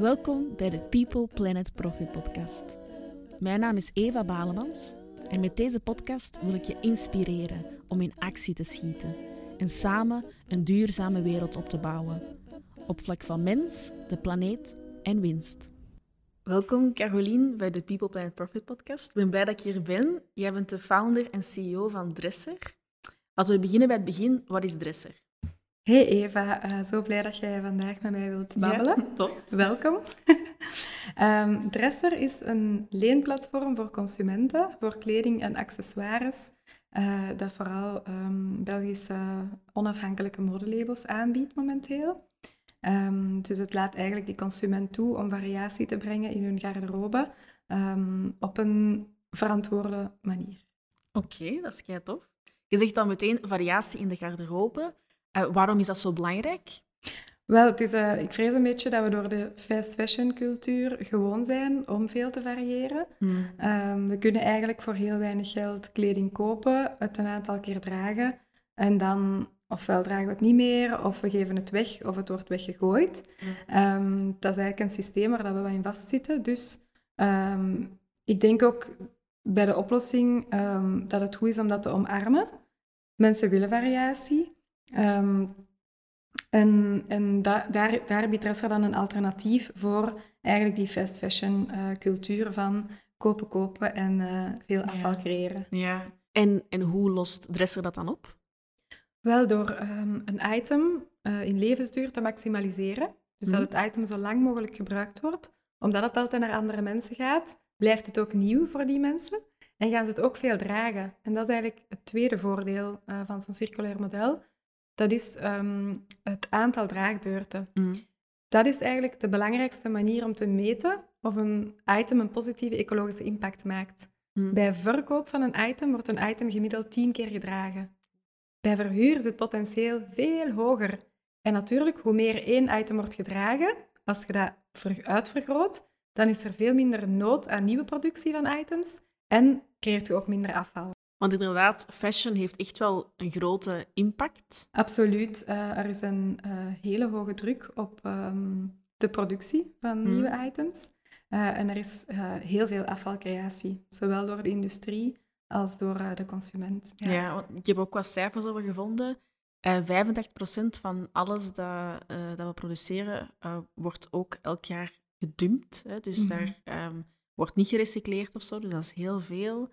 Welkom bij de People Planet Profit podcast. Mijn naam is Eva Balemans en met deze podcast wil ik je inspireren om in actie te schieten en samen een duurzame wereld op te bouwen. Op vlak van mens, de planeet en winst. Welkom Caroline bij de People Planet Profit podcast. Ik ben blij dat ik hier ben. Jij bent de founder en CEO van Dresser. Laten we beginnen bij het begin. Wat is Dresser? Hey Eva, uh, zo blij dat jij vandaag met mij wilt babbelen. Ja, top. Welkom. um, Dresser is een leenplatform voor consumenten, voor kleding en accessoires, uh, dat vooral um, Belgische onafhankelijke modelabels aanbiedt momenteel. Um, dus het laat eigenlijk die consument toe om variatie te brengen in hun garderobe op een verantwoorde manier. Oké, dat is kei tof. Je zegt dan meteen variatie in de garderobe. Uh, waarom is dat zo belangrijk? Wel, het is, uh, ik vrees een beetje dat we door de fast fashion cultuur gewoon zijn om veel te variëren. Hmm. Um, we kunnen eigenlijk voor heel weinig geld kleding kopen, het een aantal keer dragen en dan ofwel dragen we het niet meer, of we geven het weg, of het wordt weggegooid. Hmm. Um, dat is eigenlijk een systeem waar we in vastzitten. Dus um, ik denk ook bij de oplossing dat het goed is om dat te omarmen. Mensen willen variatie. Um, en en da daar, daar biedt Dresser dan een alternatief voor eigenlijk die fast fashion uh, cultuur van kopen, kopen en uh, veel afval creëren. Ja. En, en hoe lost Dresser dat dan op? Wel door um, een item uh, in levensduur te maximaliseren. Dus mm. dat mhm. het item zo lang mogelijk gebruikt wordt. Omdat het altijd naar andere mensen gaat, blijft het ook nieuw voor die mensen. En gaan ze het ook veel dragen. En dat is eigenlijk het tweede voordeel van zo'n circulair model dat is ehm, het aantal draagbeurten. Mm. Dat is eigenlijk de belangrijkste manier om te meten of een item een positieve ecologische impact maakt. Mm. Bij verkoop van een item wordt een item gemiddeld tien keer gedragen. Bij verhuur is het potentieel veel hoger. En natuurlijk, hoe meer één item wordt gedragen, als je dat uitvergroot, dan is er veel minder nood aan nieuwe productie van items en creëert je ook minder afval. Want inderdaad, fashion heeft echt wel een grote impact. Absoluut. Uh, er is een uh, hele hoge druk op um, de productie van hmm. nieuwe items. Uh, en er is heel veel afvalcreatie, zowel door de industrie als door de consument. Ja. ja, ik heb ook wat cijfers over gevonden. 85% van alles dat, dat we produceren wordt ook elk jaar gedumpt. Hè? Dus mm -hmm. daar um, wordt niet gerecycleerd of zo, dus dat is heel veel.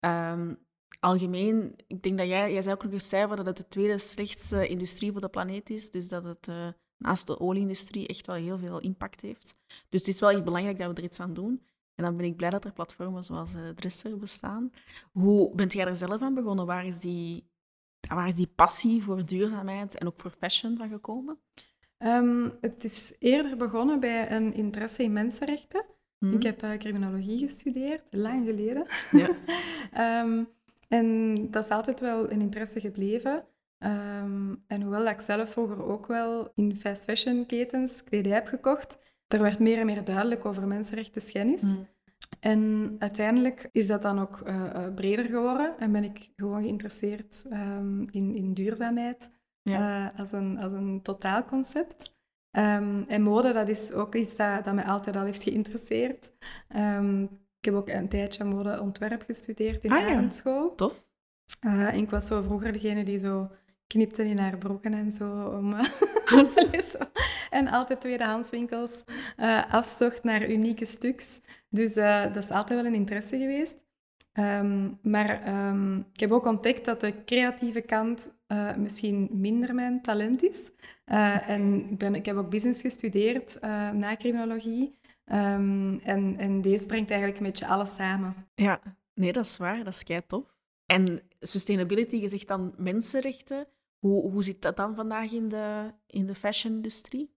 Um, algemeen, ik denk dat jij, jij zei ook nog eens cijfer dat het de tweede slechtste industrie voor de planeet is. Dus dat het uh, naast de olieindustrie echt wel heel veel impact heeft. Dus het is wel echt belangrijk dat we er iets aan doen. En dan ben ik blij dat er platformen zoals uh, Dresser bestaan. Hoe bent jij er zelf aan begonnen? Waar is, die, waar is die passie voor duurzaamheid en ook voor fashion van gekomen? Um, het is eerder begonnen bij een interesse in mensenrechten. Mhm. Ik heb uh, criminologie gestudeerd, lang geleden. Ja. um, En dat is altijd wel een interesse gebleven. Um, en hoewel ik zelf vroeger ook wel in fast fashion ketens kledij heb gekocht, er werd meer en meer duidelijk over mensenrechten schennis. Mm. En uiteindelijk is dat dan ook uh, breder geworden en ben ik gewoon geïnteresseerd um, in, in duurzaamheid ja. uh, als, een, als een totaalconcept. Um, en mode, dat is ook iets dat, dat mij altijd al heeft geïnteresseerd. Um, ik heb ook een tijdje modeontwerp gestudeerd in ah, de school. Tof. Uh, ik was zo vroeger degene die zo knipte in haar broeken en zo om uh, En altijd tweedehandswinkels uh, afzocht naar unieke stuks. Dus uh, dat is altijd wel een interesse geweest. Um, maar um, ik heb ook ontdekt dat de creatieve kant uh, misschien minder mijn talent is. Uh, en ik, ben, ik heb ook business gestudeerd na criminologie. Um, en, en deze brengt eigenlijk een beetje alles samen. Ja, nee, dat is waar. Dat is kei tof. En sustainability, je zegt dan mensenrechten. Hoe, hoe zit dat dan vandaag in de, in de fashion-industrie?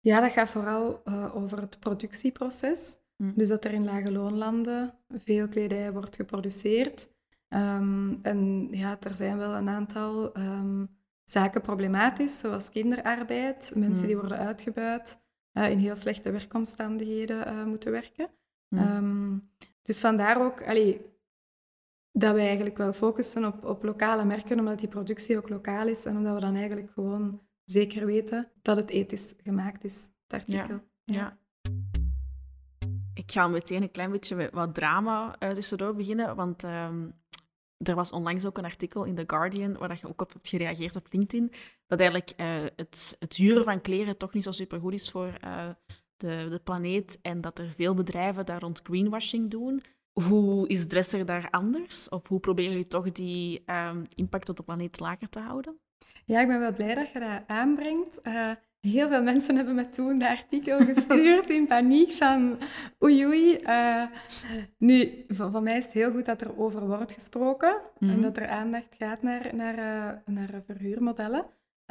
Ja, dat gaat vooral uh, over het productieproces. Hm. Dus dat er in lage loonlanden veel kledij wordt geproduceerd. Um, en ja, er zijn wel een aantal um, zaken problematisch, zoals kinderarbeid, mensen hm. die worden uitgebuit. Eh, in heel slechte werkomstandigheden uh, moeten werken. Um, dus vandaar ook allee, dat wij eigenlijk wel focussen op, op lokale merken, omdat die productie ook lokaal is en omdat we dan eigenlijk gewoon zeker weten dat het ethisch gemaakt is, het artikel. ja. ja. Ik ga meteen een klein beetje met wat drama uh, tussendoor beginnen, want ehm, er was onlangs ook een artikel in The Guardian waar je ook op hebt gereageerd op LinkedIn, dat eigenlijk uh, het, het huren van kleren toch niet zo supergoed is voor uh, de, de planeet en dat er veel bedrijven daar rond greenwashing doen. Hoe is Dresser daar anders? Of hoe proberen jullie toch die um, impact op de planeet lager te houden? Ja, ik ben wel blij dat je dat aanbrengt. Uh, heel veel mensen hebben me toen dat artikel gestuurd in paniek van oei oei. Uh, nu, voor, voor, mij is het heel goed dat er over wordt gesproken en Mhm. dat er aandacht gaat naar, naar, uh, naar verhuurmodellen.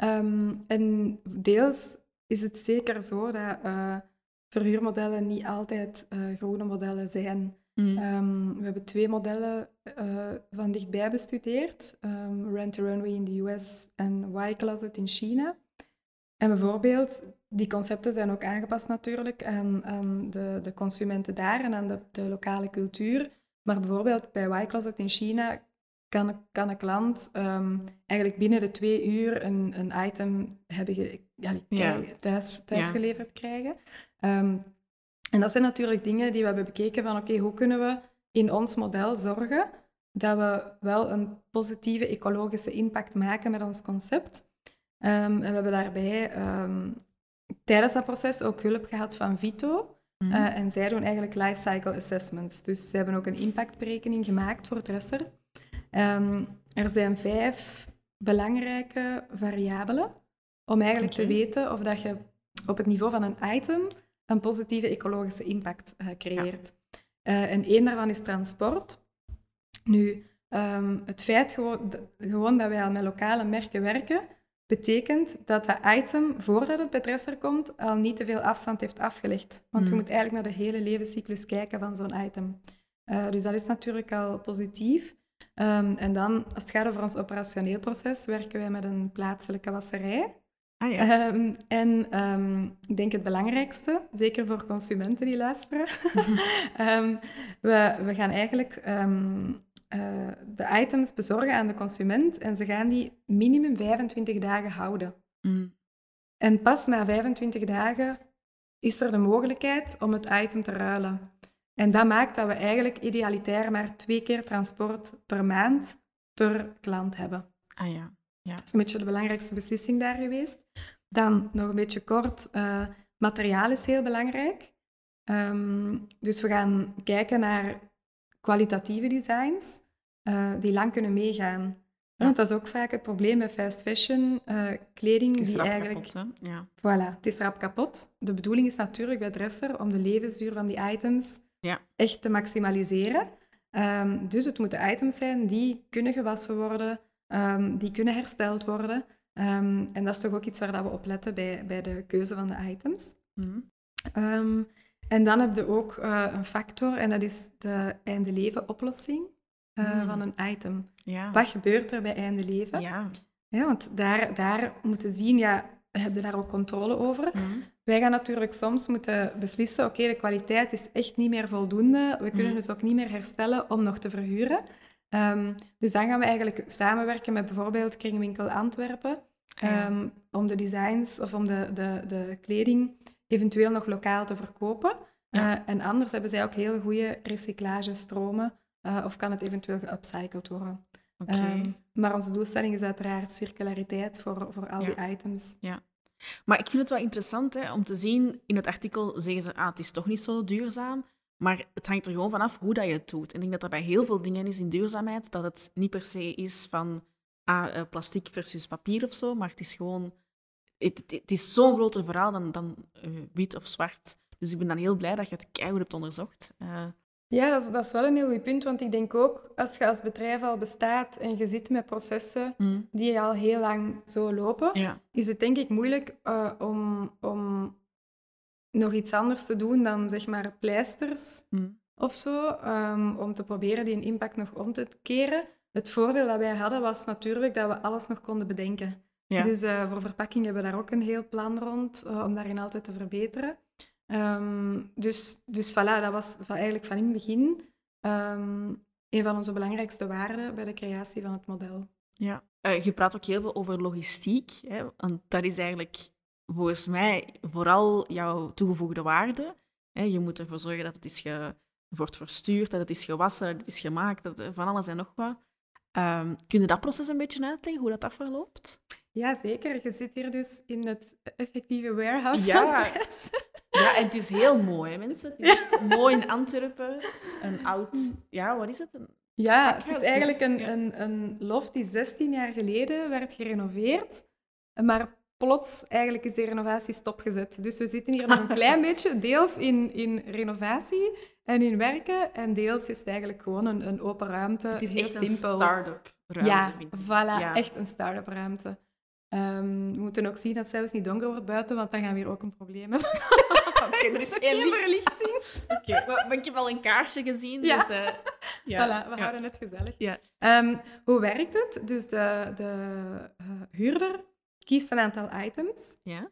Um, en deels is het zeker zo dat uh, verhuurmodellen niet altijd groene modellen zijn. Mm. Um, we hebben twee modellen van dichtbij bestudeerd. Um, Rent a Runway in de US en Y-Closet in China. En bijvoorbeeld, die concepten zijn ook aangepast natuurlijk aan, aan de, de, consumenten daar en aan de, de, lokale cultuur. Maar bijvoorbeeld bij Y-Closet in China kan, kan een klant um, eigenlijk binnen de twee uur een, een item hebben ge, ja, Ja. thuis, thuis Ja. geleverd krijgen. Um, en dat zijn natuurlijk dingen die we hebben bekeken van oké, hoe kunnen we in ons model zorgen dat we wel een positieve ecologische impact maken met ons concept. Um, en we hebben daarbij um, tijdens dat proces ook hulp gehad van Vito. Mhm. Uh, en zij doen eigenlijk lifecycle assessments. Dus ze hebben ook een impactberekening gemaakt voor Dresser. Um, er zijn vijf belangrijke variabelen om eigenlijk te weten of dat je op het niveau van een item een positieve ecologische impact uh, creëert. Uh, en één daarvan is transport. Nu, um, het feit gewoon, gewoon dat wij al met lokale merken werken, betekent dat dat item, voordat het bij Dresser komt, al niet te veel afstand heeft afgelegd. Want je Mm. moet eigenlijk naar de hele levenscyclus kijken van zo'n item. Uh, dus dat is natuurlijk al positief. Um, en dan, als het gaat over ons operationeel proces, werken wij met een plaatselijke wasserij. Ah ja. Um, en um, ik denk het belangrijkste, zeker voor consumenten die luisteren, we, we gaan eigenlijk uh, de items bezorgen aan de consument en ze gaan die minimum 25 dagen houden. Mm. En pas na 25 dagen is er de mogelijkheid om het item te ruilen. En dat maakt dat we eigenlijk idealitair maar twee keer transport per maand per klant hebben. Ah ja. Ja. Dat is een beetje de belangrijkste beslissing daar geweest. Dan nog een beetje kort, uh, materiaal is heel belangrijk. Um, dus we gaan kijken naar kwalitatieve designs uh, die lang kunnen meegaan. Ja. Want dat is ook vaak het probleem met fast fashion uh, kleding. Het is die rap eigenlijk... kapot, hè? Ja. Voilà, het is rap kapot. De bedoeling is natuurlijk bij Dresser om de levensduur van die items Ja. echt te maximaliseren. Um, dus het moeten items zijn die kunnen gewassen worden, um, die kunnen hersteld worden. Um, en dat is toch ook iets waar dat we op letten bij, bij de keuze van de items. Mm. En dan heb je ook uh, een factor, en dat is de einde leven oplossing uh, Mm. van een item. Ja. Wat gebeurt er bij einde leven? Ja. Ja, want daar, daar moeten zien, ja, heb je daar ook controle over? Mm. Wij gaan natuurlijk soms moeten beslissen, oké, de kwaliteit is echt niet meer voldoende. We kunnen Mm. het ook niet meer herstellen om nog te verhuren. Um, dus dan gaan we eigenlijk samenwerken met bijvoorbeeld Kringwinkel Antwerpen Ah ja. um, om de designs of om de, de, de kleding eventueel nog lokaal te verkopen. Ja. Uh, en anders hebben zij ook heel goede recyclagestromen uh, of kan het eventueel geupcycled worden. Oké. Um, maar onze doelstelling is uiteraard circulariteit voor, voor al Ja. die items. Maar ik vind het wel interessant hè, om te zien, in het artikel zeggen ze, ah, het is toch niet zo duurzaam, maar het hangt er gewoon vanaf hoe dat je het doet. En ik denk dat er bij heel veel dingen is in duurzaamheid, dat het niet per se is van ah, eh, plastic versus papier of zo, maar het is gewoon... Het, is zo'n groter verhaal dan, dan eh, wit of zwart. Dus ik ben dan heel blij dat je het keihard hebt onderzocht. Eh, Ja, dat is, dat is wel een heel goed punt, want ik denk ook, als je als bedrijf al bestaat en je zit met processen mm, die al heel lang zo lopen, ja. is het denk ik moeilijk uh, om, om nog iets anders te doen dan zeg maar pleisters Mm, of zo, um, om te proberen die impact nog om te keren. Het voordeel dat wij hadden was natuurlijk dat we alles nog konden bedenken. Ja. Dus uh, voor verpakking hebben we daar ook een heel plan rond uh, om daarin altijd te verbeteren. Um, dus, dus voilà, dat was van, eigenlijk van in het begin um, een van onze belangrijkste waarden bij de creatie van het model. Ja. Uh, je praat ook heel veel over logistiek. Hè? Want dat is eigenlijk volgens mij vooral jouw toegevoegde waarde. Hè, je moet ervoor zorgen dat het is ge, wordt verstuurd, dat het is gewassen, dat het is gemaakt, dat, van alles en nog wat. Um, kun je dat proces een beetje uitleggen, hoe dat afloopt? Ja, zeker. Je zit hier dus in het effectieve warehouse ja. Ja, en het is heel mooi, mensen. Het is mooi in Antwerpen. Een oud... Ja, wat is het? Een ja, het is eigenlijk een, een, een loft die 16 jaar geleden werd gerenoveerd. Maar plots eigenlijk is de renovatie stopgezet. Dus we zitten hier nog een klein beetje, deels in, in renovatie en in werken. En deels is het eigenlijk gewoon een, een open ruimte. Het is heel echt simpel. een start-up ruimte. Ja, voilà, echt een start-up ruimte. Um, we moeten ook zien dat het zelfs niet donker wordt buiten, want dan gaan we hier ook een probleem hebben. Oké, er is geen verlichting. Oké, maar ik heb al een kaarsje gezien, ja. dus... Uh, ja. Voilà, we houden het gezellig. Ja. Um, hoe werkt het? Dus de, de uh, huurder kiest een aantal items ja.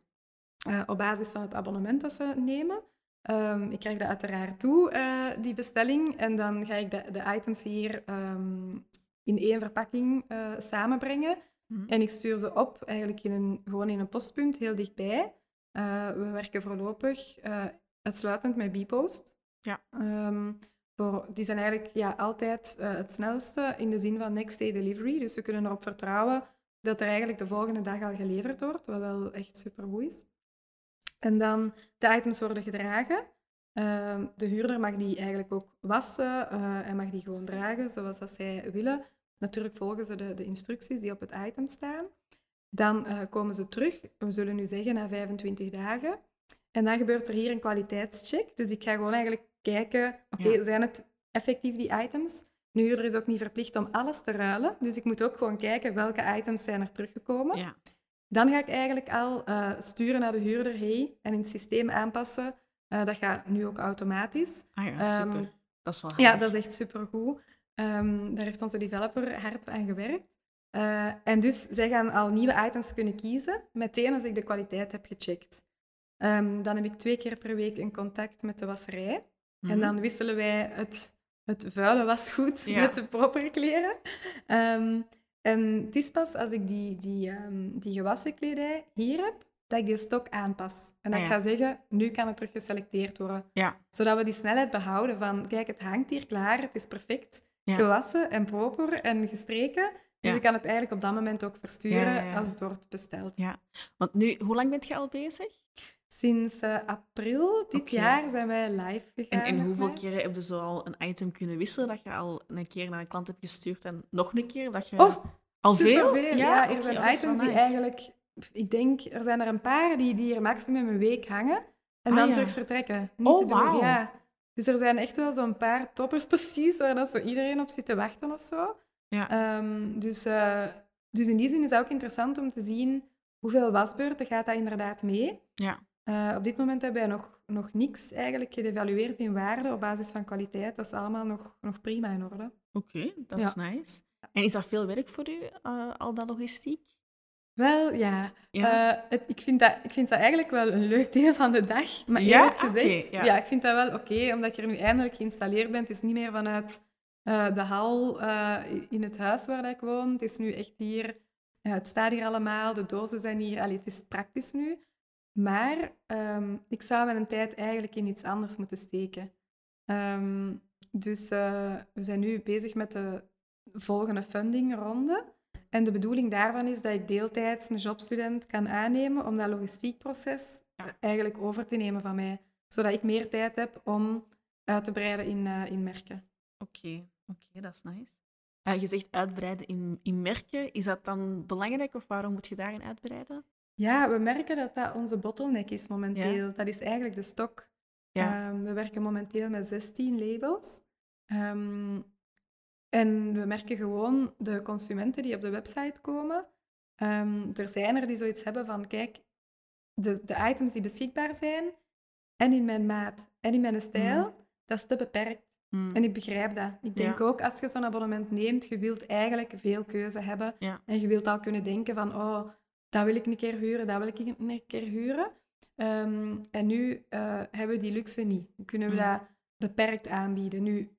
Uh, op basis van het abonnement dat ze nemen. Um, ik krijg dat uiteraard toe, die bestelling. En dan ga ik de, de items hier in één verpakking samenbrengen. Mhm. En ik stuur ze op, eigenlijk in een, gewoon in een postpunt, heel dichtbij. Uh, we werken voorlopig uh, uitsluitend met Bpost. Ja. Um, voor, die zijn eigenlijk ja, altijd uh, het snelste in de zin van next day delivery. Dus we kunnen erop vertrouwen dat er eigenlijk de volgende dag al geleverd wordt, wat wel echt supergoed is. En dan de items worden gedragen. Ehm, de huurder mag die eigenlijk ook wassen en mag die gewoon dragen zoals dat zij willen. Natuurlijk volgen ze de, de instructies die op het item staan. Dan uh, komen ze terug, we zullen nu zeggen na 25 dagen. En dan gebeurt er hier een kwaliteitscheck. Dus ik ga gewoon eigenlijk kijken, oké, zijn het effectief die items? Nu, huurder is ook niet verplicht om alles te ruilen. Dus ik moet ook gewoon kijken welke items zijn er teruggekomen. Ja. Dan ga ik eigenlijk al uh, sturen naar de huurder, hey, en in het systeem aanpassen. Uh, dat gaat nu ook automatisch. Ah ja, super. Um, dat is wel Ja, dat is echt supergoed. Um, daar heeft onze developer hard aan gewerkt. Uh, en dus zij gaan al nieuwe items kunnen kiezen, meteen als ik de kwaliteit heb gecheckt. Um, dan heb ik twee keer per week een contact met de wasserij. En mhm. dan wisselen wij het, het vuile wasgoed met de propere kleren. Um, en het is pas als ik die, die, die gewassen kledij hier heb, dat ik die stok aanpas. En dat ah, ik ga zeggen, nu kan het terug geselecteerd worden. Ja. Zodat we die snelheid behouden van, kijk, het hangt hier klaar, het is perfect gewassen en proper en gestreken. Dus ik kan het eigenlijk op dat moment ook versturen als het wordt besteld. Ja, want nu, hoe lang bent je al bezig? Sinds uh, april dit jaar zijn wij live gegaan. En, en hoeveel keer heb je zo al een item kunnen wisselen dat je al een keer naar een klant hebt gestuurd en nog een keer dat je... Oh, al veel? Ja, ja, er zijn items die eigenlijk... Ik denk, er zijn er een paar die, die hier maximum een week hangen en dan ah, terug vertrekken. Niet oh, te doen. Ja. Dus er zijn echt wel zo'n paar toppers precies waar dat zo iedereen op zit te wachten of zo. Ja. Ehm, dus, uh, dus in die zin is het ook interessant om te zien hoeveel wasbeurten gaat dat inderdaad mee. Ja. Uh, op dit moment hebben wij nog, nog niks eigenlijk geëvalueerd in waarde op basis van kwaliteit. Dat is allemaal nog, nog prima in orde. Oké, dat is nice. En is dat veel werk voor u, uh, al dat logistiek? Wel, ja. ja. Uh, ik, vind dat, ik vind dat eigenlijk wel een leuk deel van de dag. Maar eerlijk gezegd, ja. ik vind dat wel oké, omdat je er nu eindelijk geïnstalleerd bent. Het is niet meer vanuit uh, de hal uh, in het huis waar ik woon. Het is nu echt hier... het staat hier allemaal, de dozen zijn hier. Allee, het is praktisch nu. Maar um, ik zou mijn tijd eigenlijk in iets anders moeten steken. Um, dus we zijn nu bezig met de volgende fundingronde. En de bedoeling daarvan is dat ik deeltijds een jobstudent kan aannemen om dat logistiekproces eigenlijk over te nemen van mij. Zodat ik meer tijd heb om uit te breiden in, uh, in merken. Oké, oké, dat is nice. Uh, je zegt uitbreiden in, in merken. Is dat dan belangrijk of waarom moet je daarin uitbreiden? Ja, we merken dat dat onze bottleneck is momenteel. Dat is eigenlijk de stok. Ja. Um, we werken momenteel met 16 labels. Um, en we merken gewoon de consumenten die op de website komen. Um, er zijn er die zoiets hebben van, kijk, de, de items die beschikbaar zijn en in mijn maat en in mijn stijl, mm. dat is te beperkt. Mm. En ik begrijp dat. Ik denk ook, als je zo'n abonnement neemt, je wilt eigenlijk veel keuze hebben. En je wilt al kunnen denken van, oh, dat wil ik een keer huren, dat wil ik een keer huren. Um, en nu uh, hebben we die luxe niet. Kunnen we mm. dat beperkt aanbieden. Nu,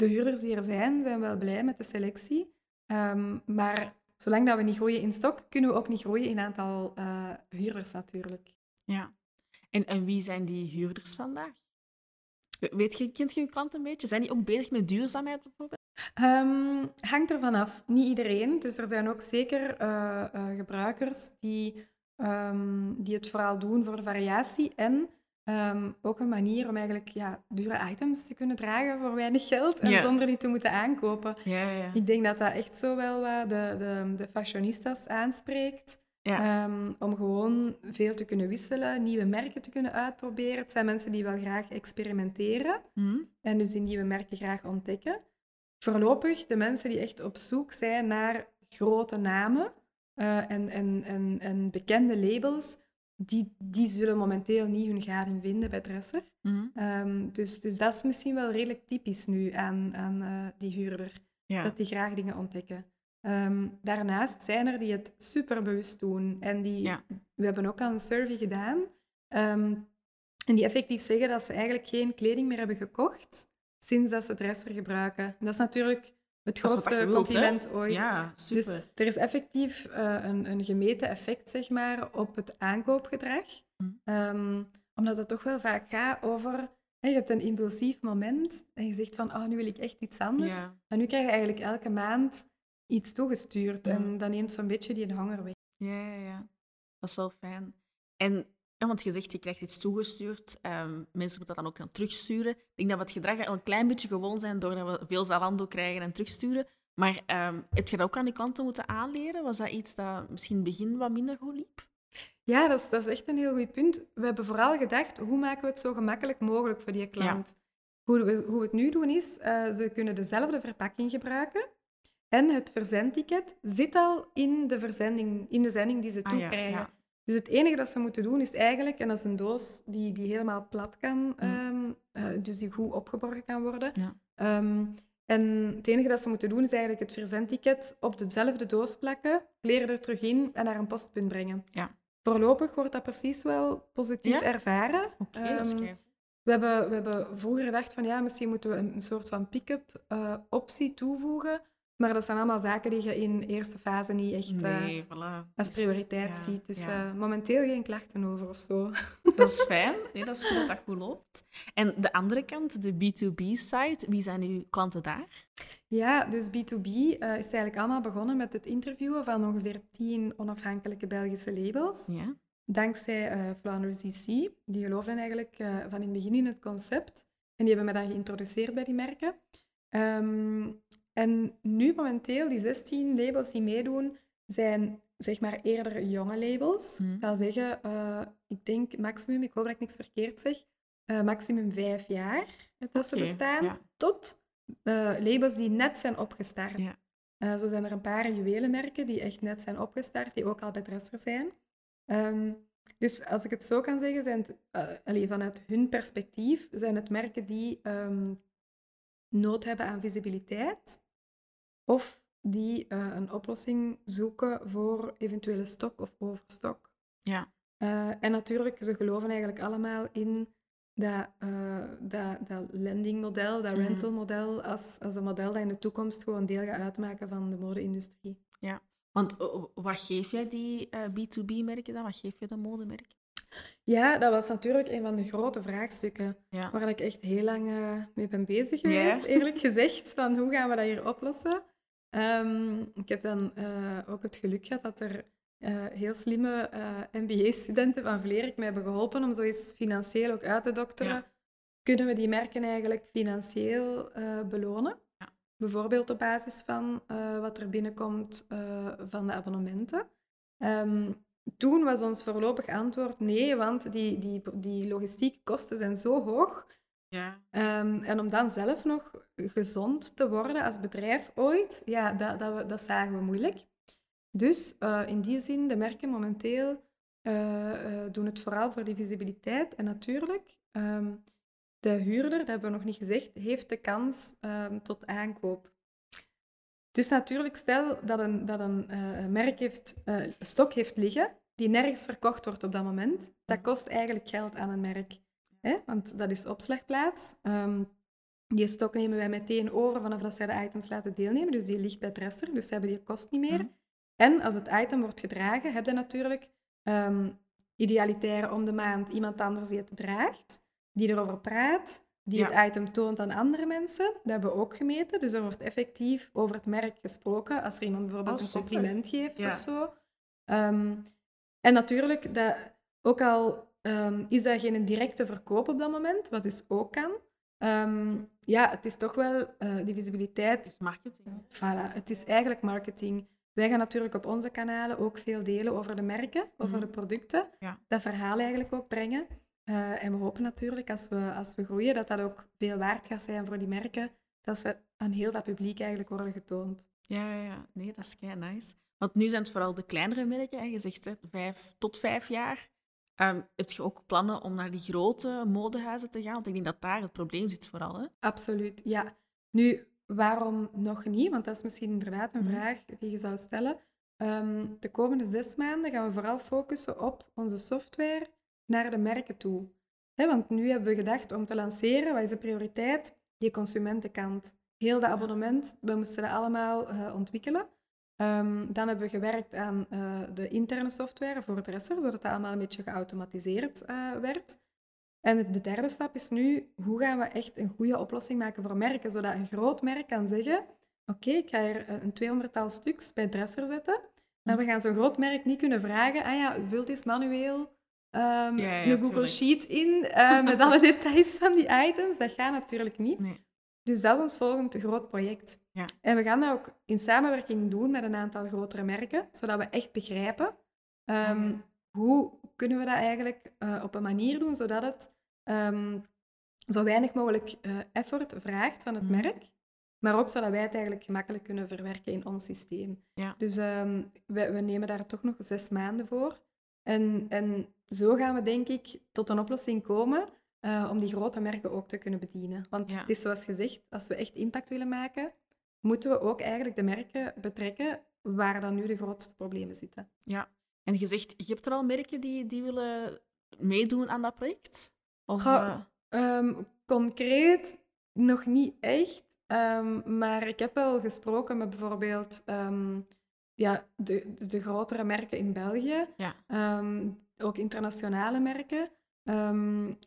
de huurders die er zijn, zijn wel blij met de selectie. Ehm, maar zolang dat we niet groeien in stok, kunnen we ook niet groeien in aantal uh, huurders natuurlijk. Ja. En, en wie zijn die huurders vandaag? Weet je, kent je je klant een beetje? Zijn die ook bezig met duurzaamheid bijvoorbeeld? Um, hangt ervan af. Niet iedereen. Dus er zijn ook zeker uh, uh, gebruikers die, um, die het vooral doen voor de variatie en um, ook een manier om eigenlijk ja, dure items te kunnen dragen voor weinig geld en zonder die te moeten aankopen. Ja, ja. Ik denk dat dat echt zo wel wat de, de, de fashionistas aanspreekt. om gewoon veel te kunnen wisselen, nieuwe merken te kunnen uitproberen. Het zijn mensen die wel graag experimenteren mm. en dus die nieuwe merken graag ontdekken voorlopig de mensen die echt op zoek zijn naar grote namen uh, en, en, en, en bekende labels, die, die zullen momenteel niet hun gading vinden bij Dresser. Mm um, dus, dus dat is misschien wel redelijk typisch nu aan, aan uh, die huurder, ja. dat die graag dingen ontdekken. Um, daarnaast zijn er die het superbewust doen. En die, ja. we hebben ook al een survey gedaan. Um, en die effectief zeggen dat ze eigenlijk geen kleding meer hebben gekocht sinds dat ze dresser gebruiken. Dat is natuurlijk het grootste compliment ooit. Ja, super. Dus er is effectief uh, een, een gemeten effect zeg maar, op het aankoopgedrag. Mm. Um, omdat het toch wel vaak gaat over... Hè, je hebt een impulsief moment en je zegt van, oh, nu wil ik echt iets anders. Ja. En nu krijg je eigenlijk elke maand iets toegestuurd. Mm. En dan neemt zo'n beetje die honger weg. Ja, ja, ja. Dat is wel fijn. En ja, want je zegt, je krijgt iets toegestuurd. Um, mensen moeten dat dan ook dan terugsturen. Ik denk dat we het gedrag al een klein beetje gewoon zijn doordat we veel Zalando krijgen en terugsturen. Maar um, heb je dat ook aan die klanten moeten aanleren? Was dat iets dat misschien in het begin wat minder goed liep? Ja, dat is, dat is echt een heel goed punt. We hebben vooral gedacht, hoe maken we het zo gemakkelijk mogelijk voor die klant? Ja. Hoe, we, hoe we het nu doen is, uh, ze kunnen dezelfde verpakking gebruiken. En het verzendticket zit al in de, verzending, in de zending die ze Ah, toekrijgen. ja, ja. Dus het enige dat ze moeten doen is eigenlijk, en dat is een doos die, die helemaal plat kan, um, uh, dus die goed opgeborgen kan worden. Ja. Um, en het enige dat ze moeten doen is eigenlijk het verzendticket op dezelfde doos plakken, kleren er terug in en naar een postpunt brengen. Ja. Voorlopig wordt dat precies wel positief ervaren. Oké, okay, Um, kei- we hebben, we hebben vroeger gedacht van ja, misschien moeten we een, een soort van pick-up uh, optie toevoegen. Maar dat zijn allemaal zaken die je in eerste fase niet echt Nee, voilà. als Dus, prioriteit ziet. Dus uh, momenteel geen klachten over of zo. Dat is fijn. Nee, dat is goed dat dat goed loopt. En de andere kant, de B2B-site, wie zijn uw klanten daar? Ja, dus B2B uh, is eigenlijk allemaal begonnen met het interviewen van ongeveer tien onafhankelijke Belgische labels. Ja. Dankzij uh, Flanders EC. Die geloofden eigenlijk uh, van in het begin in het concept. En die hebben me dan geïntroduceerd bij die merken. Um, en nu momenteel, die 16 labels die meedoen, zijn zeg maar eerder jonge labels. Hmm. Ik zal zeggen, uh, ik denk maximum, ik hoop dat ik niks verkeerd zeg, uh, maximum vijf jaar dat ze Oké, bestaan, ja. tot uh, labels die net zijn opgestart. Ja. Zo zijn er een paar juwelenmerken die echt net zijn opgestart, die ook al bij Dresser zijn. Um, dus als ik het zo kan zeggen, zijn het, allee, vanuit hun perspectief, zijn het merken die um, nood hebben aan visibiliteit of die uh, een oplossing zoeken voor eventuele stok of overstok. Ja. Uh, en natuurlijk, ze geloven eigenlijk allemaal in dat, uh, dat, dat lendingmodel, dat Mhm. rentalmodel, als, als een model dat in de toekomst gewoon deel gaat uitmaken van de mode-industrie. ja. Want uh, wat geef jij die uh, B2B-merken dan? Wat geef je de modemerken? Ja, dat was natuurlijk een van de grote vraagstukken Ja. waar ik echt heel lang uh, mee ben bezig geweest, eerlijk gezegd. Van hoe gaan we dat hier oplossen? Um, ik heb dan uh, ook het geluk gehad dat er uh, heel slimme MBA-studenten van Vlerik mij hebben geholpen om zoiets financieel ook uit te dokteren. Ja. Kunnen we die merken eigenlijk financieel belonen? Ja. Bijvoorbeeld op basis van wat er binnenkomt van de abonnementen. Um, toen was ons voorlopig antwoord nee, want die, die, die logistieke kosten zijn zo hoog. Ja. Um, en om dan zelf nog gezond te worden als bedrijf ooit, ja, dat, dat, dat zagen we moeilijk. Dus uh, in die zin, de merken momenteel uh, uh, doen het vooral voor die visibiliteit. En natuurlijk, um, de huurder, dat hebben we nog niet gezegd, heeft de kans um, tot aankoop. Dus natuurlijk, stel dat een, dat een uh, merk heeft, uh, stok heeft liggen, die nergens verkocht wordt op dat moment, dat kost eigenlijk geld aan een merk. Hè? Want dat is opslagplaats. Um, die stok nemen wij meteen over vanaf dat zij de items laten deelnemen. Dus die ligt bij Dresser, dus ze hebben die kost niet meer. Mm. En als het item wordt gedragen, heb je natuurlijk um, idealitair om de maand iemand anders die het draagt, die erover praat, die het item toont aan andere mensen. Dat hebben we ook gemeten. Dus er wordt effectief over het merk gesproken als er iemand bijvoorbeeld Oh, een compliment geeft Ja. of zo. Ehm, en natuurlijk, dat, ook al ehm, is dat geen directe verkoop op dat moment, wat dus ook kan, ehm, ja, het is toch wel eh, die visibiliteit Het is marketing. Voilà, het is eigenlijk marketing. Wij gaan natuurlijk op onze kanalen ook veel delen over de merken, over Mhm. de producten. Ja. Dat verhaal eigenlijk ook brengen. Eh, en we hopen natuurlijk als we, als we groeien dat dat ook veel waard gaat zijn voor die merken. Dat ze aan heel dat publiek eigenlijk worden getoond. Ja, ja, ja. Nee, dat is kei nice. Want nu zijn het vooral de kleinere merken. Je zegt hè, vijf tot vijf jaar. Ehm heb je ook plannen om naar die grote modehuizen te gaan? Want ik denk dat daar het probleem zit vooral. Hè? Absoluut, ja. Nu, waarom nog niet? Want dat is misschien inderdaad een Mhm. vraag die je zou stellen. Ehm, de komende zes maanden gaan we vooral focussen op onze software naar de merken toe. Want nu hebben we gedacht om te lanceren, wat is de prioriteit? Die consumentenkant. Heel dat abonnement, we moesten dat allemaal eh, ontwikkelen. Ehm, dan hebben we gewerkt aan eh, de interne software voor Dresser, zodat dat allemaal een beetje geautomatiseerd eh, werd. En de derde stap is nu, hoe gaan we echt een goede oplossing maken voor merken, zodat een groot merk kan zeggen, oké, ik ga hier een 200-tal stuks bij Dresser zetten, maar we gaan zo'n groot merk niet kunnen vragen, ah ja, vult eens manueel Ja, ja, een Google. Sheet in eh, met alle details van die items. Dat gaat natuurlijk niet. Nee. Dus dat is ons volgende groot project. Ja. En we gaan dat ook in samenwerking doen met een aantal grotere merken, zodat we echt begrijpen ehm, hoe kunnen we dat eigenlijk eh, op een manier doen zodat het ehm, zo weinig mogelijk eh, effort vraagt van het Mhm. merk, maar ook zodat wij het eigenlijk gemakkelijk kunnen verwerken in ons systeem. Ja. Dus ehm, we, we nemen daar toch nog zes maanden voor. En, en zo gaan we denk ik tot een oplossing komen eh, om die grote merken ook te kunnen bedienen. Want het is zoals gezegd, als we echt impact willen maken, moeten we ook eigenlijk de merken betrekken waar dan nu de grootste problemen zitten. Ja. En je zegt, je hebt er al merken die, die willen meedoen aan dat project? Of, Goh, eh, Ehm, concreet nog niet echt, ehm, maar ik heb wel gesproken met bijvoorbeeld ehm, ja, de, de grotere merken in België, ja. ook internationale merken.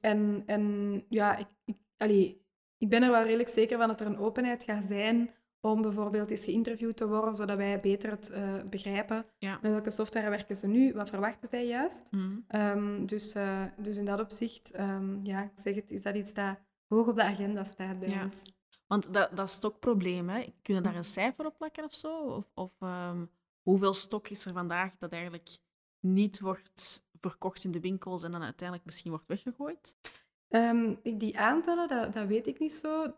En, en ja, ik, ik, allee, ik ben er wel redelijk zeker van dat er een openheid gaat zijn om bijvoorbeeld eens geïnterviewd te worden, zodat wij beter het eh, begrijpen. Ja. Met welke software werken ze nu? Wat verwachten zij juist? Mhm. Ehm, dus, eh, dus in dat opzicht, ehm, ja, ik zeg het, is dat iets dat hoog op de agenda staat bij Ja. ons. Want dat, dat stokprobleem, hè, kunnen daar een cijfer op plakken of zo? Of, of ehm, hoeveel stok is er vandaag dat eigenlijk niet wordt verkocht in de winkels en dan uiteindelijk misschien wordt weggegooid? Die aantallen, dat, dat weet ik niet zo.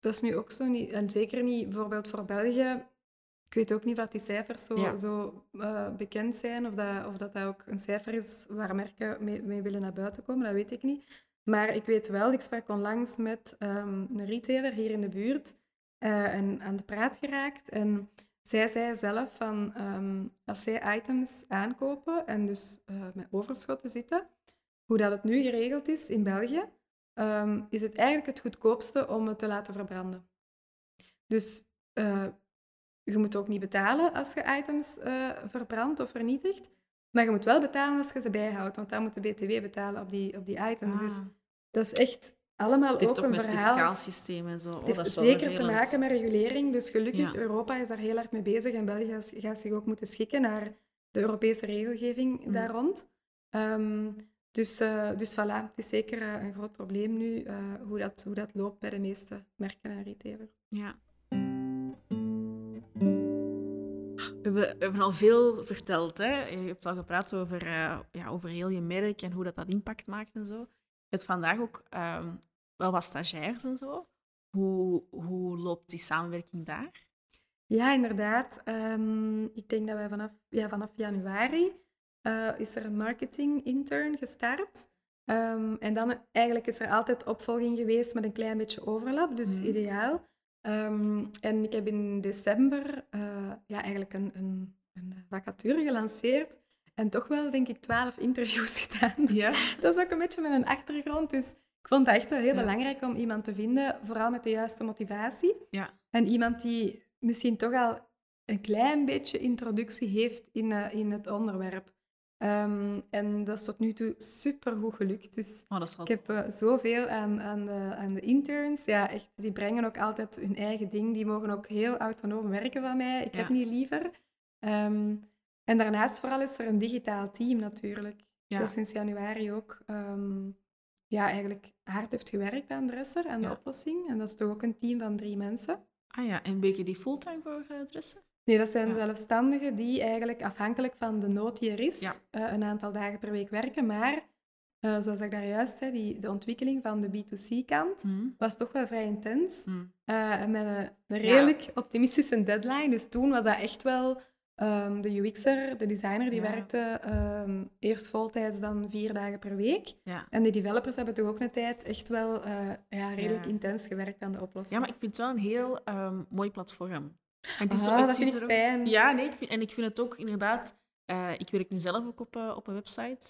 Dat is nu ook zo niet, en zeker niet bijvoorbeeld voor België. Ik weet ook niet of dat die cijfers zo, Ja. zo eh, bekend zijn, of dat, of dat dat ook een cijfer is waar merken mee, mee willen naar buiten komen, dat weet ik niet. Maar ik weet wel, ik sprak onlangs met ehm, een retailer hier in de buurt eh, en aan de praat geraakt. En zij zei zelf van, ehm, als zij items aankopen en dus eh, met overschotten zitten, hoe dat het nu geregeld is in België, ehm, is het eigenlijk het goedkoopste om het te laten verbranden. Dus eh, je moet ook niet betalen als je items eh, verbrandt of vernietigt. Maar je moet wel betalen als je ze bijhoudt, want dan moet de BTW betalen op die, op die items. Dus Ah. dat is echt allemaal het heeft ook een met verhaal. fiscaal systeem en zo. Oh, Het heeft dat zeker te maken met regulering. Dus gelukkig, Ja. Europa is daar heel hard mee bezig. En België gaat zich ook moeten schikken naar de Europese regelgeving Mm. daar rond. Ehm, dus, eh, dus voilà, het is zeker eh, een groot probleem nu, eh, hoe, dat, hoe dat loopt bij de meeste merken en retailers. Ja. We hebben, we hebben al veel verteld. Hè? Je hebt al gepraat over, ja, over heel je merk en hoe dat, dat impact maakt en zo. Je hebt vandaag ook ehm, wel wat stagiairs en zo. Hoe, hoe loopt die samenwerking daar? Ja, inderdaad. Ehm, ik denk dat wij vanaf, ja, vanaf januari eh, is er een marketing intern gestart. Ehm, en dan eigenlijk is er altijd opvolging geweest met een klein beetje overlap, dus Mhm. ideaal. Ehm, en ik heb in december eh, ja, eigenlijk een, een, een vacature gelanceerd. En toch wel, denk ik, twaalf interviews gedaan. Ja. Dat is ook een beetje met een achtergrond. Dus ik vond het echt wel heel Ja. belangrijk om iemand te vinden, vooral met de juiste motivatie. Ja. En iemand die misschien toch al een klein beetje introductie heeft in, eh, in het onderwerp. Ehm, en dat is tot nu toe super goed gelukt. Dus Oh, dat is wel ik heb uh, zoveel aan, aan, de, aan de interns. Ja, echt, die brengen ook altijd hun eigen ding. Die mogen ook heel autonoom werken van mij. Ik heb niet liever. Ehm, en daarnaast vooral is er een digitaal team natuurlijk. Ja. Dat sinds januari ook ehm, ja, eigenlijk hard heeft gewerkt aan de Dresser, aan de Ja. oplossing. En dat is toch ook een team van drie mensen. Ah ja, en ben je die fulltime voor eh, dressen? Nee, dat zijn Ja. zelfstandigen die eigenlijk afhankelijk van de nood die er is, Ja. eh, een aantal dagen per week werken. Maar eh, zoals ik daar juist zei, die, de ontwikkeling van de B2C-kant Mm. was toch wel vrij intens. Mm. Eh, en met een, een redelijk optimistische deadline. Dus toen was dat echt wel ehm, de UX'er, de designer, die werkte ehm, eerst voltijds, dan vier dagen per week. En de developers hebben toch ook een tijd echt wel ja, redelijk intens gewerkt aan de oplossing. ja, maar ik vind het wel een heel ehm, mooi platform. Het is Ah, het dat ziet vind ik ook- fijn. Ja, nee, ik vind, en ik vind het ook inderdaad... eh, ik werk nu zelf ook op, eh, op een website.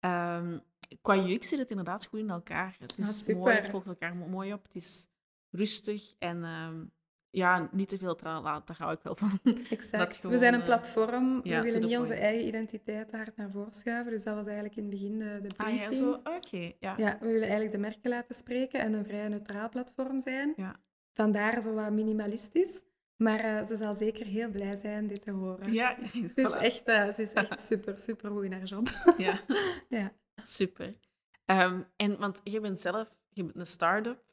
Ehm, qua UX zit het inderdaad goed in elkaar. Het Ah, is mooi, het volgt elkaar mo- mooi op. Het is rustig en ehm, ja, niet te veel tralala. Daar hou ik wel van. Exact. gewoon, we zijn een eh, platform. ja, we willen niet onze eigen identiteit te hard naar voren schuiven. Dus dat was eigenlijk in het begin de, de Ah briefing. ja, zo. Oké, ja. Ja, we willen eigenlijk de merken laten spreken en een vrij neutraal platform zijn. Ja. Vandaar zo wat minimalistisch. Maar eh, ze zal zeker heel blij zijn dit te horen. Ja, Ze is voilà. echt, eh, ze is echt super, super goed in haar job. Ja. Ja. Super. Ehm, en, want je bent zelf je bent een start-up.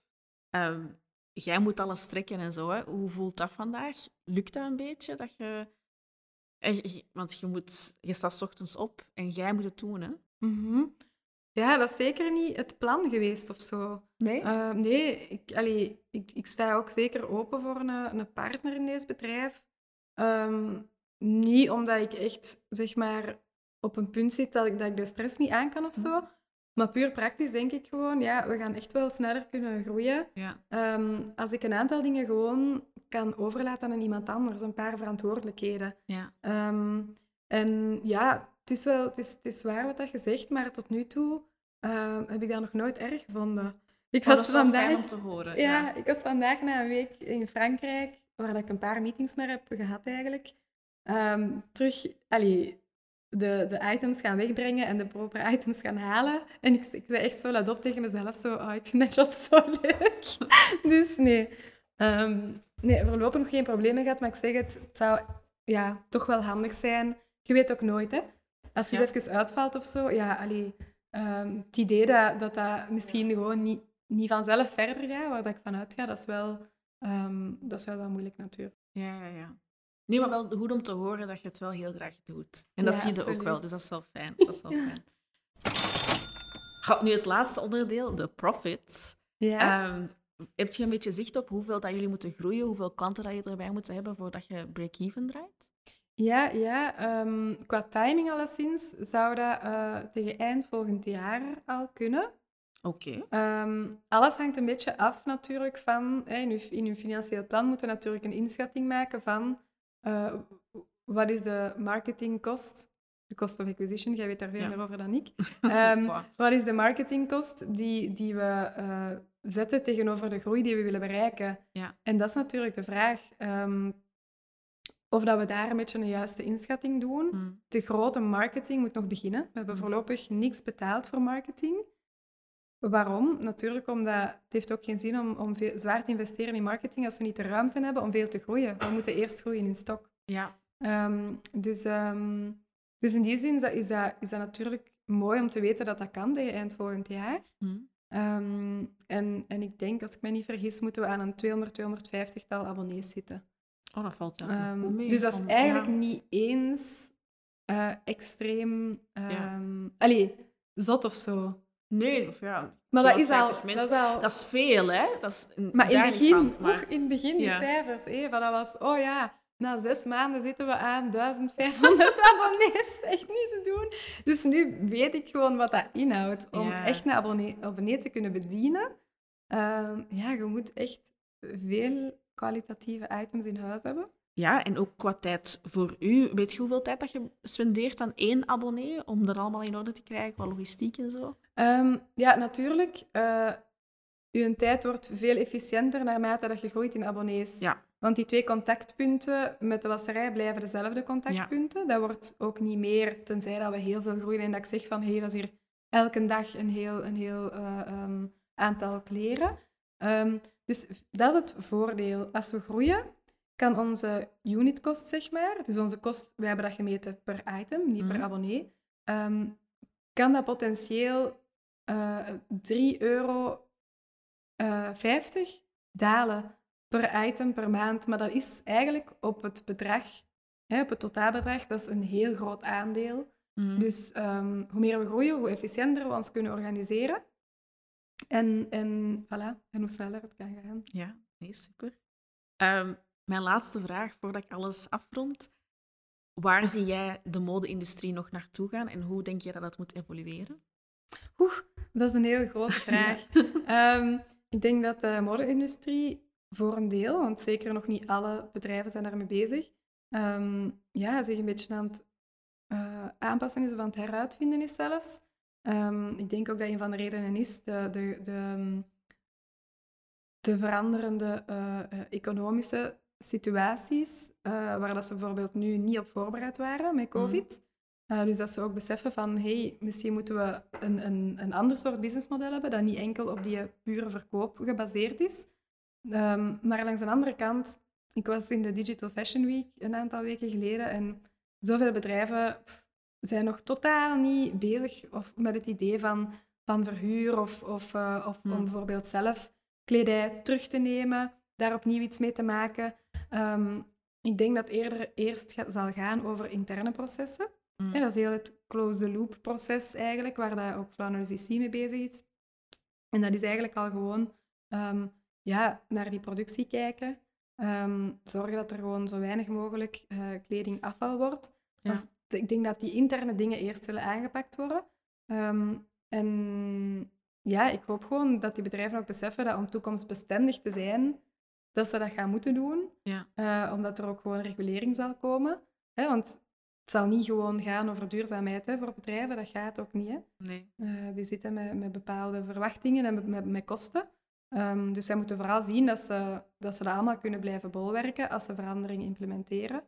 Ehm, jij moet alles trekken en zo. Hè. Hoe voelt dat vandaag? Lukt dat een beetje? Dat je... eh, Want je, moet, je staat 's ochtends op en jij moet het doen, hè? Mhm. Ja, dat is zeker niet het plan geweest of zo. Nee? Eh, nee, ik, allee, ik, ik sta ook zeker open voor een, een partner in deze bedrijf. Ehm, niet omdat ik echt, zeg maar, op een punt zit dat ik, dat ik de stress niet aan kan of zo. Maar puur praktisch denk ik gewoon, ja, we gaan echt wel sneller kunnen groeien. ja. Ehm, als ik een aantal dingen gewoon kan overlaten aan iemand anders, een paar verantwoordelijkheden. ja. Ehm, en ja, het is wel het is, het is waar wat dat je zegt, maar tot nu toe ehm, heb ik dat nog nooit erg gevonden. Ik Maar was vandaag, om te horen. ja, ik was vandaag na een week in Frankrijk, waar ik een paar meetings mee heb gehad eigenlijk, ehm, terug allee, de, de items gaan wegbrengen en de proper items gaan halen. En ik, ik zei echt zo luid op tegen mezelf, zo, oh, ik vind dat job zo leuk. dus nee. Ehm, nee, voorlopig nog geen problemen gehad, maar ik zeg het, het zou ja, toch wel handig zijn. Je weet ook nooit, hè. Als je Ja. eens even uitvalt of zo, ja, allee, ehm, het idee dat, dat dat misschien gewoon niet, niet vanzelf verder gaat, waar dat ik van uitga, dat is wel, ehm, dat is wel wat moeilijk natuurlijk. Ja, ja, ja. Nee, maar wel goed om te horen dat je het wel heel graag doet. En dat Ja, zie je ook wel, dus dat is wel fijn. Dat is wel fijn. Gaat nu het laatste onderdeel, de profit. Ja. Ehm, heb je een beetje zicht op hoeveel dat jullie moeten groeien, hoeveel klanten dat je erbij moet hebben voordat je break-even draait? Ja, ja ehm, qua timing alleszins zou dat eh, tegen eind volgend jaar al kunnen. Oké. Ehm, alles hangt een beetje af natuurlijk van... in, uw, in uw financieel plan moeten we natuurlijk een inschatting maken van... eh, wat is de marketingkost? De cost of acquisition, jij weet daar veel Ja. meer over dan ik. Ehm, Wow. wat is de marketingkost die, die we eh, zetten tegenover de groei die we willen bereiken? Ja. En dat is natuurlijk de vraag. Of dat we daar een beetje een juiste inschatting doen. Hm. De grote marketing moet nog beginnen. We hebben Mhm. voorlopig niks betaald voor marketing. Waarom? Natuurlijk omdat het heeft ook geen zin om, om veel, zwaar te investeren in marketing als we niet de ruimte hebben om veel te groeien. We moeten eerst groeien in stok. Ja. Ehm, dus, ehm, dus in die zin is dat, is, dat, is dat natuurlijk mooi om te weten dat dat kan tegen eind volgend jaar. Hm. Ehm, en, en ik denk, als ik me niet vergis, moeten we aan een 200, 250-tal abonnees zitten. Oh, dat valt wel Ehm, dus dat is eigenlijk ja. niet eens eh, extreem... Ja. ehm Allee, zot of zo. Nee, of ja. Maar dat is, al, 250 dat is al... Dat is veel, hè? Dat is maar in het begin, maar- nog in het begin, die Ja. cijfers, hé, van dat was... Oh ja, na zes maanden zitten we aan 1500 abonnees. Echt niet te doen. Dus nu weet ik gewoon wat dat inhoudt. Om Ja. echt een abonnee, abonnee te kunnen bedienen. Ehm, ja, je moet echt veel kwalitatieve items in huis hebben. Ja, en ook qua tijd voor u. Weet je hoeveel tijd dat je spendeert aan één abonnee om dat allemaal in orde te krijgen, qua logistiek en zo? Ehm, ja, natuurlijk. eh uw tijd wordt veel efficiënter naarmate dat je groeit in abonnees. Ja. Want die twee contactpunten met de wasserij blijven dezelfde contactpunten. Dat wordt ook niet meer, tenzij dat we heel veel groeien en dat ik zeg van hé, hey, dat is hier elke dag een heel, een heel eh, ehm, aantal kleren. Um, dus dat is het voordeel. Als we groeien, kan onze unitkost, zeg maar, dus onze kost, we hebben dat gemeten per item, niet per mhm. abonnee, ehm, kan dat potentieel uh, eh, 3,50 euro uh, dalen per item per maand. Maar dat is eigenlijk op het bedrag, hè, op het totaalbedrag, dat is een heel groot aandeel. Mhm. Dus um, hoe meer we groeien, hoe efficiënter we ons kunnen organiseren. En, en voilà, en hoe sneller het kan gaan. Ja, nee, super. Um, mijn laatste vraag voordat ik alles afrond. Waar zie jij de mode-industrie nog naartoe gaan en hoe denk je dat dat moet evolueren? Oeh, dat is een heel grote vraag. um, ik denk dat de mode-industrie voor een deel, want zeker nog niet alle bedrijven zijn daarmee bezig, um, ja, zich een beetje aan het uh, aanpassen is of aan het heruitvinden is zelfs. Um, ik denk ook dat een van de redenen is de, de, de, de veranderende uh, economische situaties, uh, waar dat ze bijvoorbeeld nu niet op voorbereid waren met mhm. COVID. Uh, dus dat ze ook beseffen van, hey, misschien moeten we een, een, een ander soort businessmodel hebben, dat niet enkel op die pure verkoop gebaseerd is. Um, maar langs de andere kant, ik was in de Digital Fashion Week een aantal weken geleden en zoveel bedrijven zijn nog totaal niet bezig of met het idee van, van verhuur of, of, uh, of om mhm. bijvoorbeeld zelf kledij terug te nemen, daar opnieuw iets mee te maken. Ehm, ik denk dat eerder eerst zal gaan over interne processen. Mm. dat is heel het close-the-loop proces eigenlijk, waar dat ook Flanders IC mee bezig is. En dat is eigenlijk al gewoon um, ja, naar die productie kijken. Um, zorgen dat er gewoon zo weinig mogelijk uh, kleding afval wordt. Ik denk dat die interne dingen eerst zullen aangepakt worden. en ja, ik hoop gewoon dat die bedrijven ook beseffen dat om toekomstbestendig te zijn, dat ze dat gaan moeten doen. Ja. Uh, omdat er ook gewoon regulering zal komen. Hè? Want het zal niet gewoon gaan over duurzaamheid hè, voor bedrijven. Dat gaat ook niet. Hè? Nee. Uh, die zitten met, met bepaalde verwachtingen en met, met, kosten. Um, dus zij moeten vooral zien dat ze, dat ze dat allemaal kunnen blijven bolwerken als ze verandering implementeren.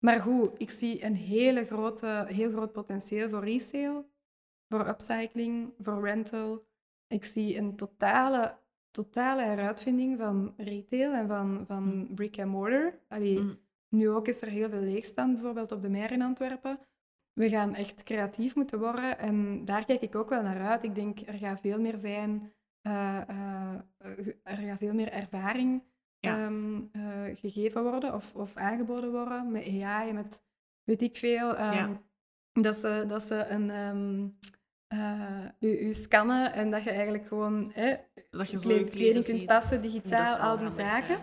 Maar goed, ik zie een hele grote, heel groot potentieel voor resale, voor upcycling, voor rental. Ik zie een totale totale heruitvinding van retail en van, van mm. brick and mortar. Allee, mm. Nu ook is er heel veel leegstand, bijvoorbeeld op de Meer in Antwerpen. We gaan echt creatief moeten worden en daar kijk ik ook wel naar uit. Ik denk, er gaat veel meer zijn, uh, uh, er gaat veel meer ervaring um, uh, gegeven worden of, of aangeboden worden met AI, met weet ik veel. Um, ja. dat, ze, dat ze een... Um, uh, u, u, scannen en dat je eigenlijk gewoon hè, dat je kleding, kleding kunt passen, digitaal, al die zaken.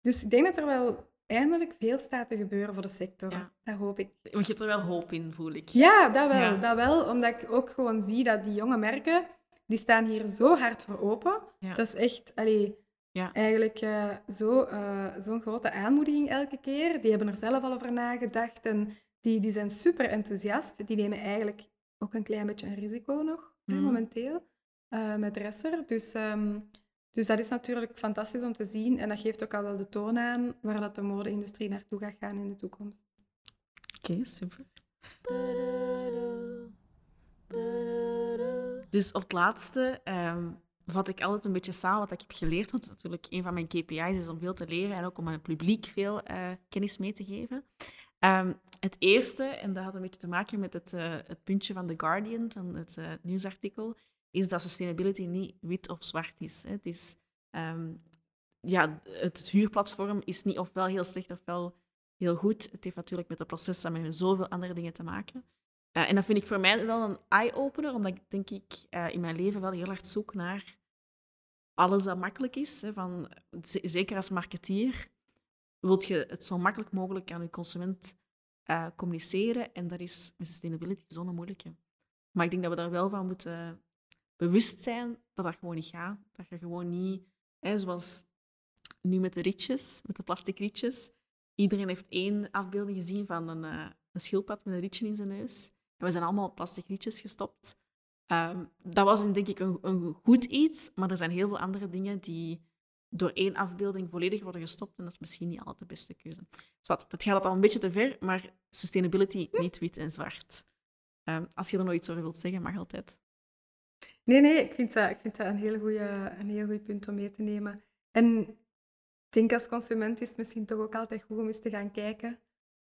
Dus ik denk dat er wel eindelijk veel staat te gebeuren voor de sector. Ja. Dat hoop ik. Want je hebt er wel hoop in, voel ik. Ja, dat wel. Dat wel, omdat ik ook gewoon zie dat die jonge merken, die staan hier zo hard voor open. Dat is echt... Allee, ja. Eigenlijk uh, zo'n uh, zo grote aanmoediging elke keer. Die hebben er zelf al over nagedacht en die, die zijn super enthousiast. Die nemen eigenlijk ook een klein beetje een risico nog, mm. momenteel, uh, met Resser. Dus, um, dus dat is natuurlijk fantastisch om te zien. En dat geeft ook al wel de toon aan waar dat de mode-industrie naartoe gaat gaan in de toekomst. Oké, okay, super. Dus op het laatste um, vat ik altijd een beetje samen wat ik heb geleerd. Want natuurlijk een van mijn KPI's is om veel te leren en ook om mijn publiek veel uh, kennis mee te geven. Um, het eerste, en dat had een beetje te maken met het, uh, het puntje van The Guardian, van het uh, nieuwsartikel, is dat sustainability niet wit of zwart is. Hè. Het, is um, ja, het, huurplatform is niet ofwel heel slecht ofwel heel goed. Het heeft natuurlijk met het proces en met zoveel andere dingen te maken. Uh, en dat vind ik voor mij wel een eye-opener, omdat ik denk ik in mijn leven wel heel hard zoek naar alles dat makkelijk is. Hè, van, zeker als marketeer wilt je het zo makkelijk mogelijk aan je consument uh, communiceren. En dat is met sustainability zo'n moeilijke. Maar ik denk dat we daar wel van moeten bewust zijn dat dat gewoon niet gaat. Dat je gewoon niet, hè, zoals nu met de rietjes, met de plastic rietjes. Iedereen heeft één afbeelding gezien van een, een schildpad met een rietje in zijn neus. En we zijn allemaal plastic rietjes gestopt. Um, dat was denk ik een, een, goed iets, maar er zijn heel veel andere dingen die door één afbeelding volledig worden gestopt. En dat is misschien niet altijd de beste keuze. Dus wat, dat gaat al een beetje te ver, maar sustainability niet wit en zwart. Ehm, als je er nog iets over wilt zeggen, mag altijd. Nee, nee, ik vind dat, ik vind dat een heel goed punt om mee te nemen. En ik denk als consument is het misschien toch ook altijd goed om eens te gaan kijken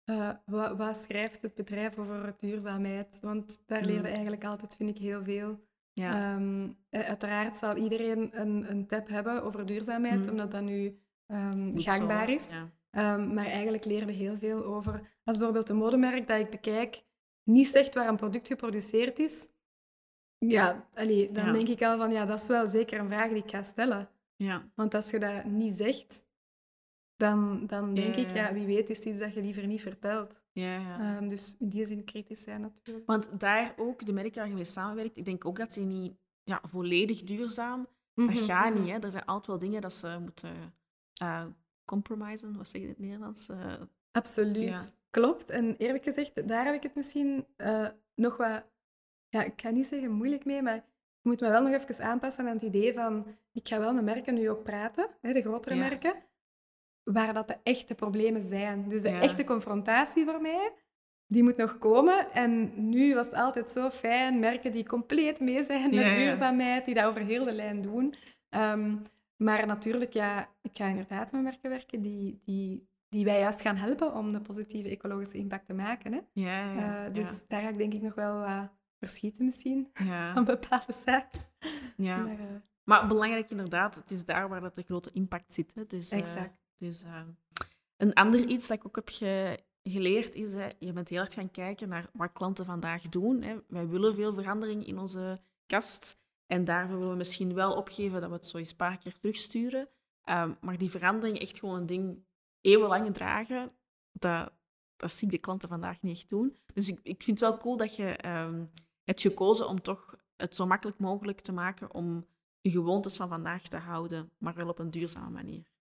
uh, wat, wat, schrijft het bedrijf over duurzaamheid? Want daar leer je mm. eigenlijk altijd, vind ik, heel veel. Ja. Ehm, eh, uiteraard zal iedereen een, een tab hebben over duurzaamheid, mm. omdat dat nu um, gangbaar is. Ehm, maar eigenlijk leerde heel veel over... Als bijvoorbeeld een modemerk dat ik bekijk niet zegt waar een product geproduceerd is, ja, allee, dan denk ik al van, ja, dat is wel zeker een vraag die ik ga stellen. Ja. Want als je dat niet zegt, dan, dan denk ik, ja, wie weet is iets dat je liever niet vertelt. Ja, ja. Um, dus in die zin kritisch zijn natuurlijk. Want daar ook, de merken waar je mee samenwerkt, ik denk ook dat ze niet ja, volledig duurzaam, dat mhm, gaat niet. Mhm. Hè. Er zijn altijd wel dingen dat ze moeten uh, compromisen, wat zeg je in het Nederlands? Uh, Absoluut, klopt. En eerlijk gezegd, daar heb ik het misschien uh, nog wat, ja, ik ga niet zeggen moeilijk mee, maar ik moet me wel nog even aanpassen aan het idee van, ik ga wel met merken nu ook praten, hè, de grotere merken, waar dat de echte problemen zijn. Dus de echte confrontatie voor mij, die moet nog komen. En nu was het altijd zo fijn, merken die compleet mee zijn met duurzaamheid, die dat over heel de lijn doen. Ehm, maar natuurlijk, ja, ik ga inderdaad met merken werken die, die, die wij juist gaan helpen om de positieve ecologische impact te maken. Hè? Ja, ja, uh, dus daar ga ik denk ik nog wel uh, verschieten misschien, van bepaalde zaken. Ja. Maar, uh, maar, belangrijk inderdaad, het is daar waar dat de grote impact zit. Hè? Dus, exact. Dus uh, een ander iets dat ik ook heb geleerd is, hè, je bent heel erg gaan kijken naar wat klanten vandaag doen. Hè. Wij willen veel verandering in onze kast. En daarvoor willen we misschien wel opgeven dat we het zo eens een paar keer terugsturen. Um, maar die verandering echt gewoon een ding eeuwenlang dragen, dat, dat zie ik de klanten vandaag niet echt doen. Dus ik, ik vind het wel cool dat je um, hebt gekozen om toch het zo makkelijk mogelijk te maken om je gewoontes van vandaag te houden, maar wel op een duurzame manier.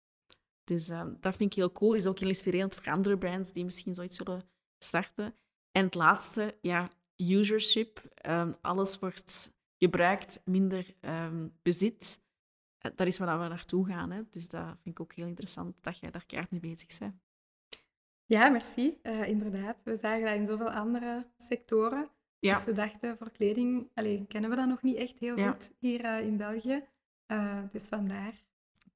Dus ehm, dat vind ik heel cool. Is ook heel inspirerend voor andere brands die misschien zoiets willen starten. En het laatste, ja, usership. Um, alles wordt gebruikt, minder um, bezit. Uh, dat is waar we naartoe gaan. Hè. Dus dat vind ik ook heel interessant dat jij daar keihard mee bezig bent. Ja, merci. Uh, inderdaad. We zagen dat in zoveel andere sectoren. Ja. Dus we dachten, voor kleding alleen, kennen we dat nog niet echt heel goed hier uh, in België. dus vandaar.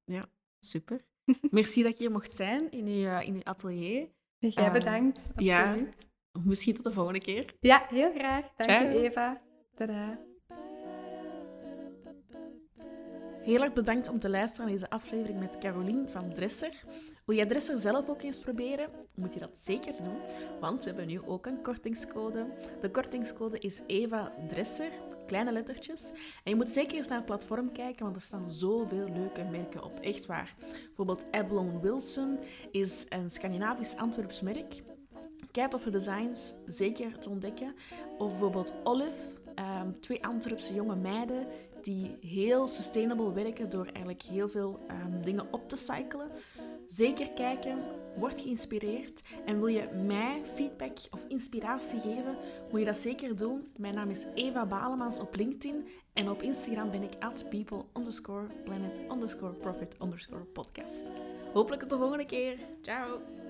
Ja, super. Merci dat je hier mocht zijn in uw, eh, in uw atelier. Jij uh, bedankt, absoluut. Ja, misschien tot de volgende keer. Ja, heel graag. Dank je, Eva. Tada. Heel erg bedankt om te luisteren naar deze aflevering met Caroline van Dresser. Wil jij Dresser zelf ook eens proberen? Moet je dat zeker doen, want we hebben nu ook een kortingscode. De kortingscode is Eva Dresser kleine lettertjes. En je moet zeker eens naar het platform kijken, want er staan zoveel leuke merken op. Echt waar. Bijvoorbeeld Ablone Wilson is een Scandinavisch Antwerps merk. Kijk toffe designs, zeker te ontdekken. Of bijvoorbeeld Olive, ehm, twee Antwerpse jonge meiden die heel sustainable werken door eigenlijk heel veel um, dingen op te cyclen. Zeker kijken, word geïnspireerd en wil je mij feedback of inspiratie geven, moet je dat zeker doen. Mijn naam is Eva Balemans op LinkedIn en op Instagram ben ik at people underscore planet underscore profit underscore podcast. Hopelijk tot de volgende keer. Ciao!